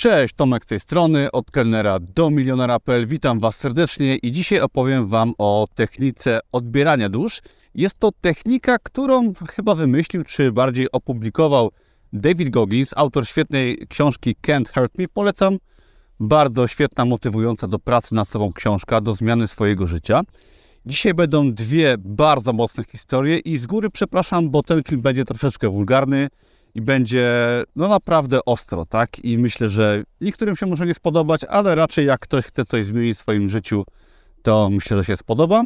Cześć, Tomek z tej strony, od kelnera do milionera.pl. Witam Was serdecznie i dzisiaj opowiem Wam o technice odbierania dusz. Jest to technika, którą chyba wymyślił, czy bardziej opublikował David Goggins, autor świetnej książki Can't Hurt Me. Polecam. Bardzo świetna, motywująca do pracy nad sobą książka, do zmiany swojego życia. Dzisiaj będą dwie bardzo mocne historie i z góry przepraszam, bo ten film będzie troszeczkę wulgarny i będzie no naprawdę ostro, tak? I myślę, że niektórym się może nie spodobać, ale raczej jak ktoś chce coś zmienić w swoim życiu, to myślę, że się spodoba.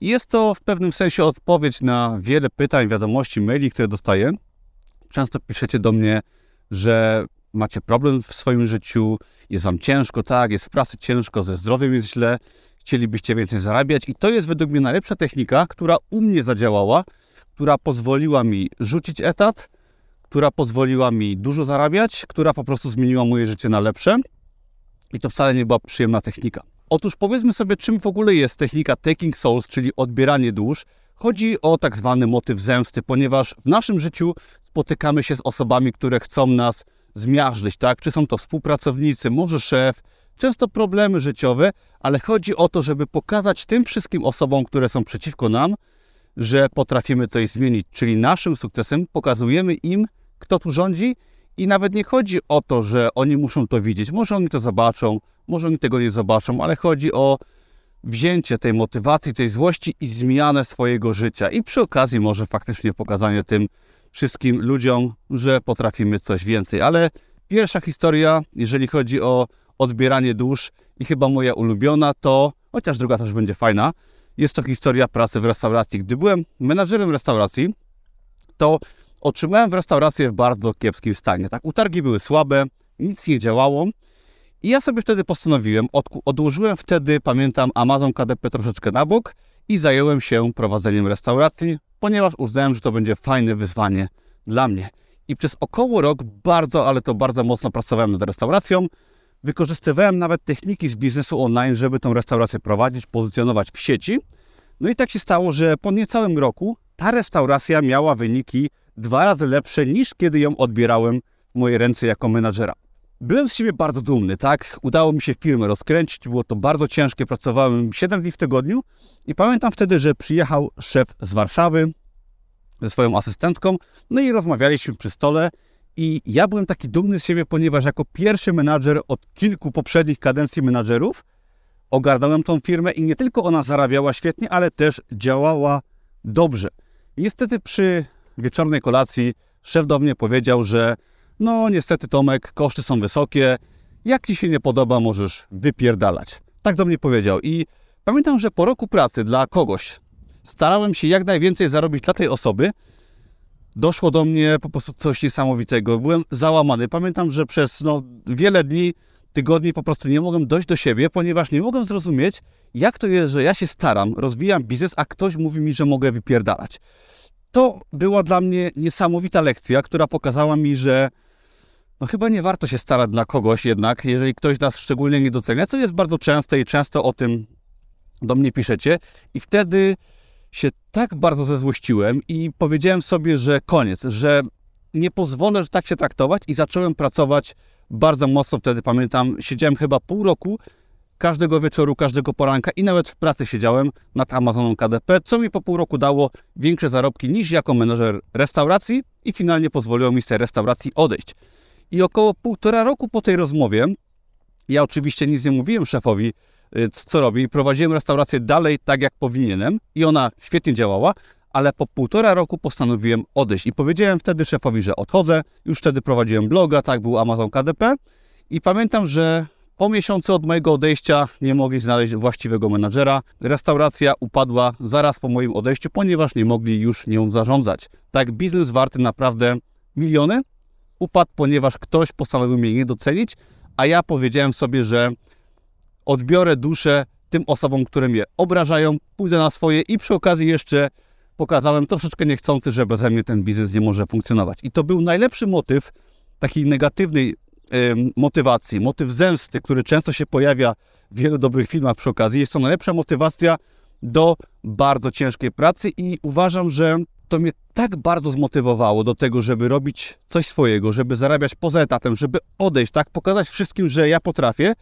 I jest to w pewnym sensie odpowiedź na wiele pytań, wiadomości, maili, które dostaję. Często piszecie do mnie, że macie problem w swoim życiu, jest wam ciężko, tak, jest w pracy ciężko, ze zdrowiem jest źle, chcielibyście więcej zarabiać i to jest według mnie najlepsza technika, która u mnie zadziałała, która pozwoliła mi rzucić etat, która pozwoliła mi dużo zarabiać, która po prostu zmieniła moje życie na lepsze. I to wcale nie była przyjemna technika. Otóż powiedzmy sobie, czym w ogóle jest technika taking souls, czyli odbieranie dusz. Chodzi o tak zwany motyw zemsty, ponieważ w naszym życiu spotykamy się z osobami, które chcą nas zmiażdżyć, tak? Czy są to współpracownicy, może szef, często problemy życiowe, ale chodzi o to, żeby pokazać tym wszystkim osobom, które są przeciwko nam, że potrafimy coś zmienić, czyli naszym sukcesem pokazujemy im, kto tu rządzi i nawet nie chodzi o to, że oni muszą to widzieć. Może oni to zobaczą, może oni tego nie zobaczą, ale chodzi o wzięcie tej motywacji, tej złości i zmianę swojego życia. I przy okazji może faktycznie pokazanie tym wszystkim ludziom, że potrafimy coś więcej. Ale pierwsza historia, jeżeli chodzi o odbieranie dusz i chyba moja ulubiona, to, chociaż druga też będzie fajna, jest to historia pracy w restauracji. Gdy byłem menadżerem restauracji, to otrzymałem restaurację w bardzo kiepskim stanie. Tak, utargi były słabe, nic nie działało. I ja sobie wtedy postanowiłem, od, odłożyłem wtedy, pamiętam, Amazon KDP troszeczkę na bok i zająłem się prowadzeniem restauracji, ponieważ uznałem, że to będzie fajne wyzwanie dla mnie. I przez około rok bardzo, ale to bardzo mocno pracowałem nad restauracją. Wykorzystywałem nawet techniki z biznesu online, żeby tą restaurację prowadzić, pozycjonować w sieci. No i tak się stało, że po niecałym roku ta restauracja miała wyniki dwa razy lepsze niż kiedy ją odbierałem w moje ręce jako menadżera. Byłem z siebie bardzo dumny, tak? Udało mi się firmę rozkręcić, było to bardzo ciężkie, pracowałem 7 dni w tygodniu i pamiętam wtedy, że przyjechał szef z Warszawy ze swoją asystentką, no i rozmawialiśmy przy stole i ja byłem taki dumny z siebie, ponieważ jako pierwszy menadżer od kilku poprzednich kadencji menadżerów ogarnąłem tą firmę i nie tylko ona zarabiała świetnie, ale też działała dobrze. niestety przy wieczornej kolacji szef do mnie powiedział, że no niestety Tomek, koszty są wysokie, jak Ci się nie podoba, możesz wypierdalać. Tak do mnie powiedział i pamiętam, że po roku pracy dla kogoś starałem się jak najwięcej zarobić dla tej osoby, doszło do mnie po prostu coś niesamowitego. Byłem załamany. Pamiętam, że przez no, wiele dni, tygodni po prostu nie mogłem dojść do siebie, ponieważ nie mogłem zrozumieć, jak to jest, że ja się staram, rozwijam biznes, a ktoś mówi mi, że mogę wypierdalać. To była dla mnie niesamowita lekcja, która pokazała mi, że no chyba nie warto się starać dla kogoś jednak, jeżeli ktoś nas szczególnie nie docenia, co jest bardzo częste i często o tym do mnie piszecie. I wtedy się tak bardzo zezłościłem i powiedziałem sobie, że koniec, że nie pozwolę tak się traktować i zacząłem pracować bardzo mocno wtedy, pamiętam, siedziałem chyba pół roku, każdego wieczoru, każdego poranka i nawet w pracy siedziałem nad Amazoną KDP, co mi po pół roku dało większe zarobki niż jako menedżer restauracji i finalnie pozwoliło mi z tej restauracji odejść. I około półtora roku po tej rozmowie, ja oczywiście nic nie mówiłem szefowi, Y, co robi. Prowadziłem restaurację dalej tak, jak powinienem i ona świetnie działała, ale po półtora roku postanowiłem odejść i powiedziałem wtedy szefowi, że odchodzę. Już wtedy prowadziłem bloga, tak był Amazon KDP i pamiętam, że po miesiącu od mojego odejścia nie mogli znaleźć właściwego menadżera. Restauracja upadła zaraz po moim odejściu, ponieważ nie mogli już nią zarządzać. Tak, biznes warty naprawdę miliony upadł, ponieważ ktoś postanowił mnie nie docenić, a ja powiedziałem sobie, że odbiorę duszę tym osobom, które mnie obrażają, pójdę na swoje i przy okazji jeszcze pokazałem troszeczkę niechcący, że beze mnie ten biznes nie może funkcjonować. I to był najlepszy motyw takiej negatywnej motywacji, motyw zemsty, który często się pojawia w wielu dobrych filmach przy okazji. Jest to najlepsza motywacja do bardzo ciężkiej pracy i uważam, że to mnie tak bardzo zmotywowało do tego, żeby robić coś swojego, żeby zarabiać poza etatem, żeby odejść, tak, pokazać wszystkim, że ja potrafię,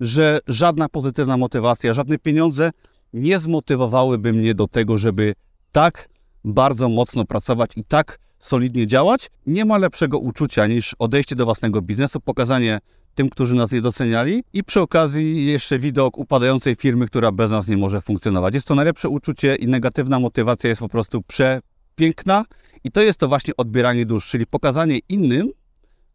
że żadna pozytywna motywacja, żadne pieniądze nie zmotywowałyby mnie do tego, żeby tak bardzo mocno pracować i tak solidnie działać. Nie ma lepszego uczucia niż odejście do własnego biznesu, pokazanie tym, którzy nas nie doceniali i przy okazji jeszcze widok upadającej firmy, która bez nas nie może funkcjonować. Jest to najlepsze uczucie i negatywna motywacja jest po prostu przepiękna i to jest to właśnie odbieranie dusz, czyli pokazanie innym,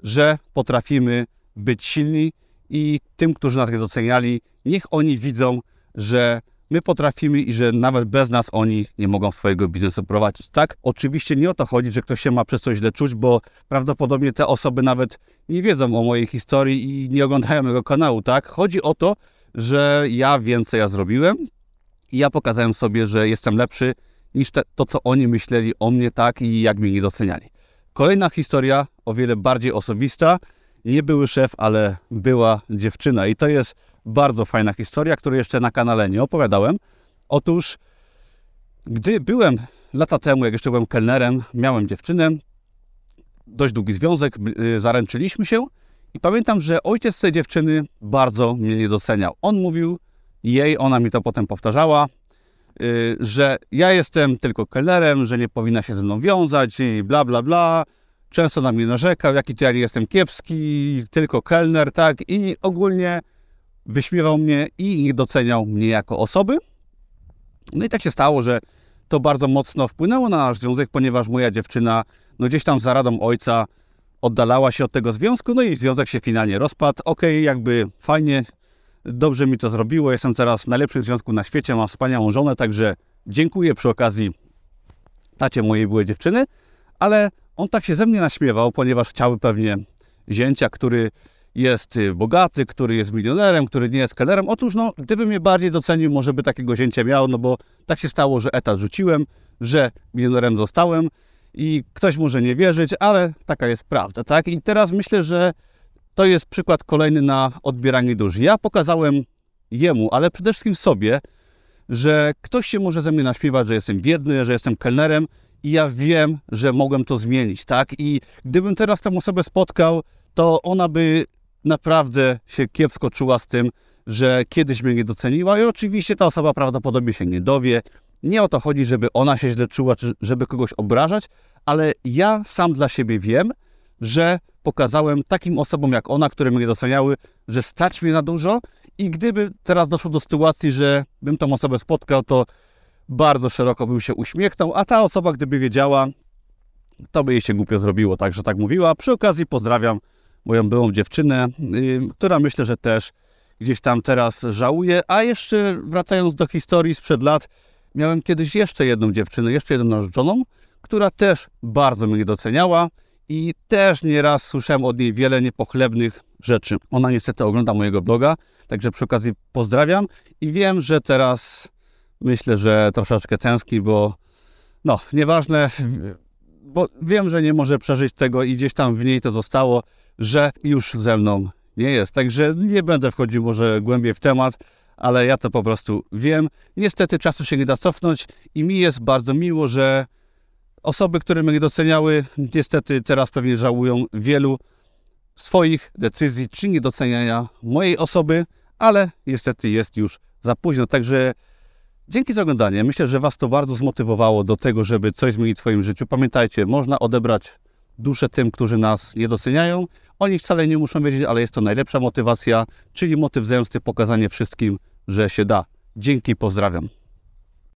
że potrafimy być silni i tym, którzy nas nie doceniali, niech oni widzą, że my potrafimy i że nawet bez nas oni nie mogą swojego biznesu prowadzić. Tak, oczywiście nie o to chodzi, że ktoś się ma przez coś źle czuć, bo prawdopodobnie te osoby nawet nie wiedzą o mojej historii i nie oglądają mojego kanału, tak? Chodzi o to, że ja wiem, co ja zrobiłem i ja pokazałem sobie, że jestem lepszy niż te, to, co oni myśleli o mnie, tak? I jak mnie nie doceniali. Kolejna historia, o wiele bardziej osobista. Nie były szef, ale była dziewczyna i to jest bardzo fajna historia, której jeszcze na kanale nie opowiadałem. Otóż, gdy byłem lata temu, jak jeszcze byłem kelnerem, miałem dziewczynę, dość długi związek, y, zaręczyliśmy się i pamiętam, że ojciec tej dziewczyny bardzo mnie nie doceniał. On mówił jej, ona mi to potem powtarzała, y, że ja jestem tylko kelnerem, że nie powinna się ze mną wiązać i bla, bla, bla. Często na mnie narzekał, jaki to ja nie jestem kiepski, tylko kelner, tak? I ogólnie wyśmiewał mnie i nie doceniał mnie jako osoby. No i tak się stało, że to bardzo mocno wpłynęło na nasz związek, ponieważ moja dziewczyna no gdzieś tam za radą ojca oddalała się od tego związku, no i związek się finalnie rozpadł. Okay, jakby fajnie, dobrze mi to zrobiło, jestem teraz w najlepszym związku na świecie, mam wspaniałą żonę, także dziękuję przy okazji tacie mojej byłej dziewczyny, ale on tak się ze mnie naśmiewał, ponieważ chciały pewnie zięcia, który jest y, bogaty, który jest milionerem, który nie jest kelnerem. Otóż, no, gdyby mnie bardziej docenił, może by takiego zięcia miał, no bo tak się stało, że etat rzuciłem, że milionerem zostałem i ktoś może nie wierzyć, ale taka jest prawda, tak? I teraz myślę, że to jest przykład kolejny na odbieranie dusz. Ja pokazałem jemu, ale przede wszystkim sobie, że ktoś się może ze mnie naśpiewać, że jestem biedny, że jestem kelnerem i ja wiem, że mogłem to zmienić, tak? I gdybym teraz tę osobę spotkał, to ona by naprawdę się kiepsko czuła z tym, że kiedyś mnie nie doceniła i oczywiście ta osoba prawdopodobnie się nie dowie. Nie o to chodzi, żeby ona się źle czuła, czy żeby kogoś obrażać, ale ja sam dla siebie wiem, że pokazałem takim osobom jak ona, które mnie doceniały, że stać mnie na dużo i gdyby teraz doszło do sytuacji, że bym tą osobę spotkał, to bardzo szeroko bym się uśmiechnął, a ta osoba, gdyby wiedziała, to by jej się głupio zrobiło, także tak mówiła. Przy okazji pozdrawiam moją byłą dziewczynę, y, która myślę, że też gdzieś tam teraz żałuje. A jeszcze wracając do historii sprzed lat, miałem kiedyś jeszcze jedną dziewczynę, jeszcze jedną narzeczoną, która też bardzo mnie doceniała i też nieraz słyszałem od niej wiele niepochlebnych rzeczy. Ona niestety ogląda mojego bloga, także przy okazji pozdrawiam i wiem, że teraz myślę, że troszeczkę tęskni, bo no, nieważne, bo wiem, że nie może przeżyć tego i gdzieś tam w niej to zostało że już ze mną nie jest. Także nie będę wchodził może głębiej w temat, ale ja to po prostu wiem. Niestety czasu się nie da cofnąć i mi jest bardzo miło, że osoby, które mnie doceniały, niestety teraz pewnie żałują wielu swoich decyzji czy niedoceniania mojej osoby, ale niestety jest już za późno. Także dzięki za oglądanie. Myślę, że Was to bardzo zmotywowało do tego, żeby coś zmienić w swoim życiu. Pamiętajcie, można odebrać duszę tym, którzy nas nie doceniają. Oni wcale nie muszą wiedzieć, ale jest to najlepsza motywacja, czyli motyw zemsty, pokazanie wszystkim, że się da. Dzięki, pozdrawiam.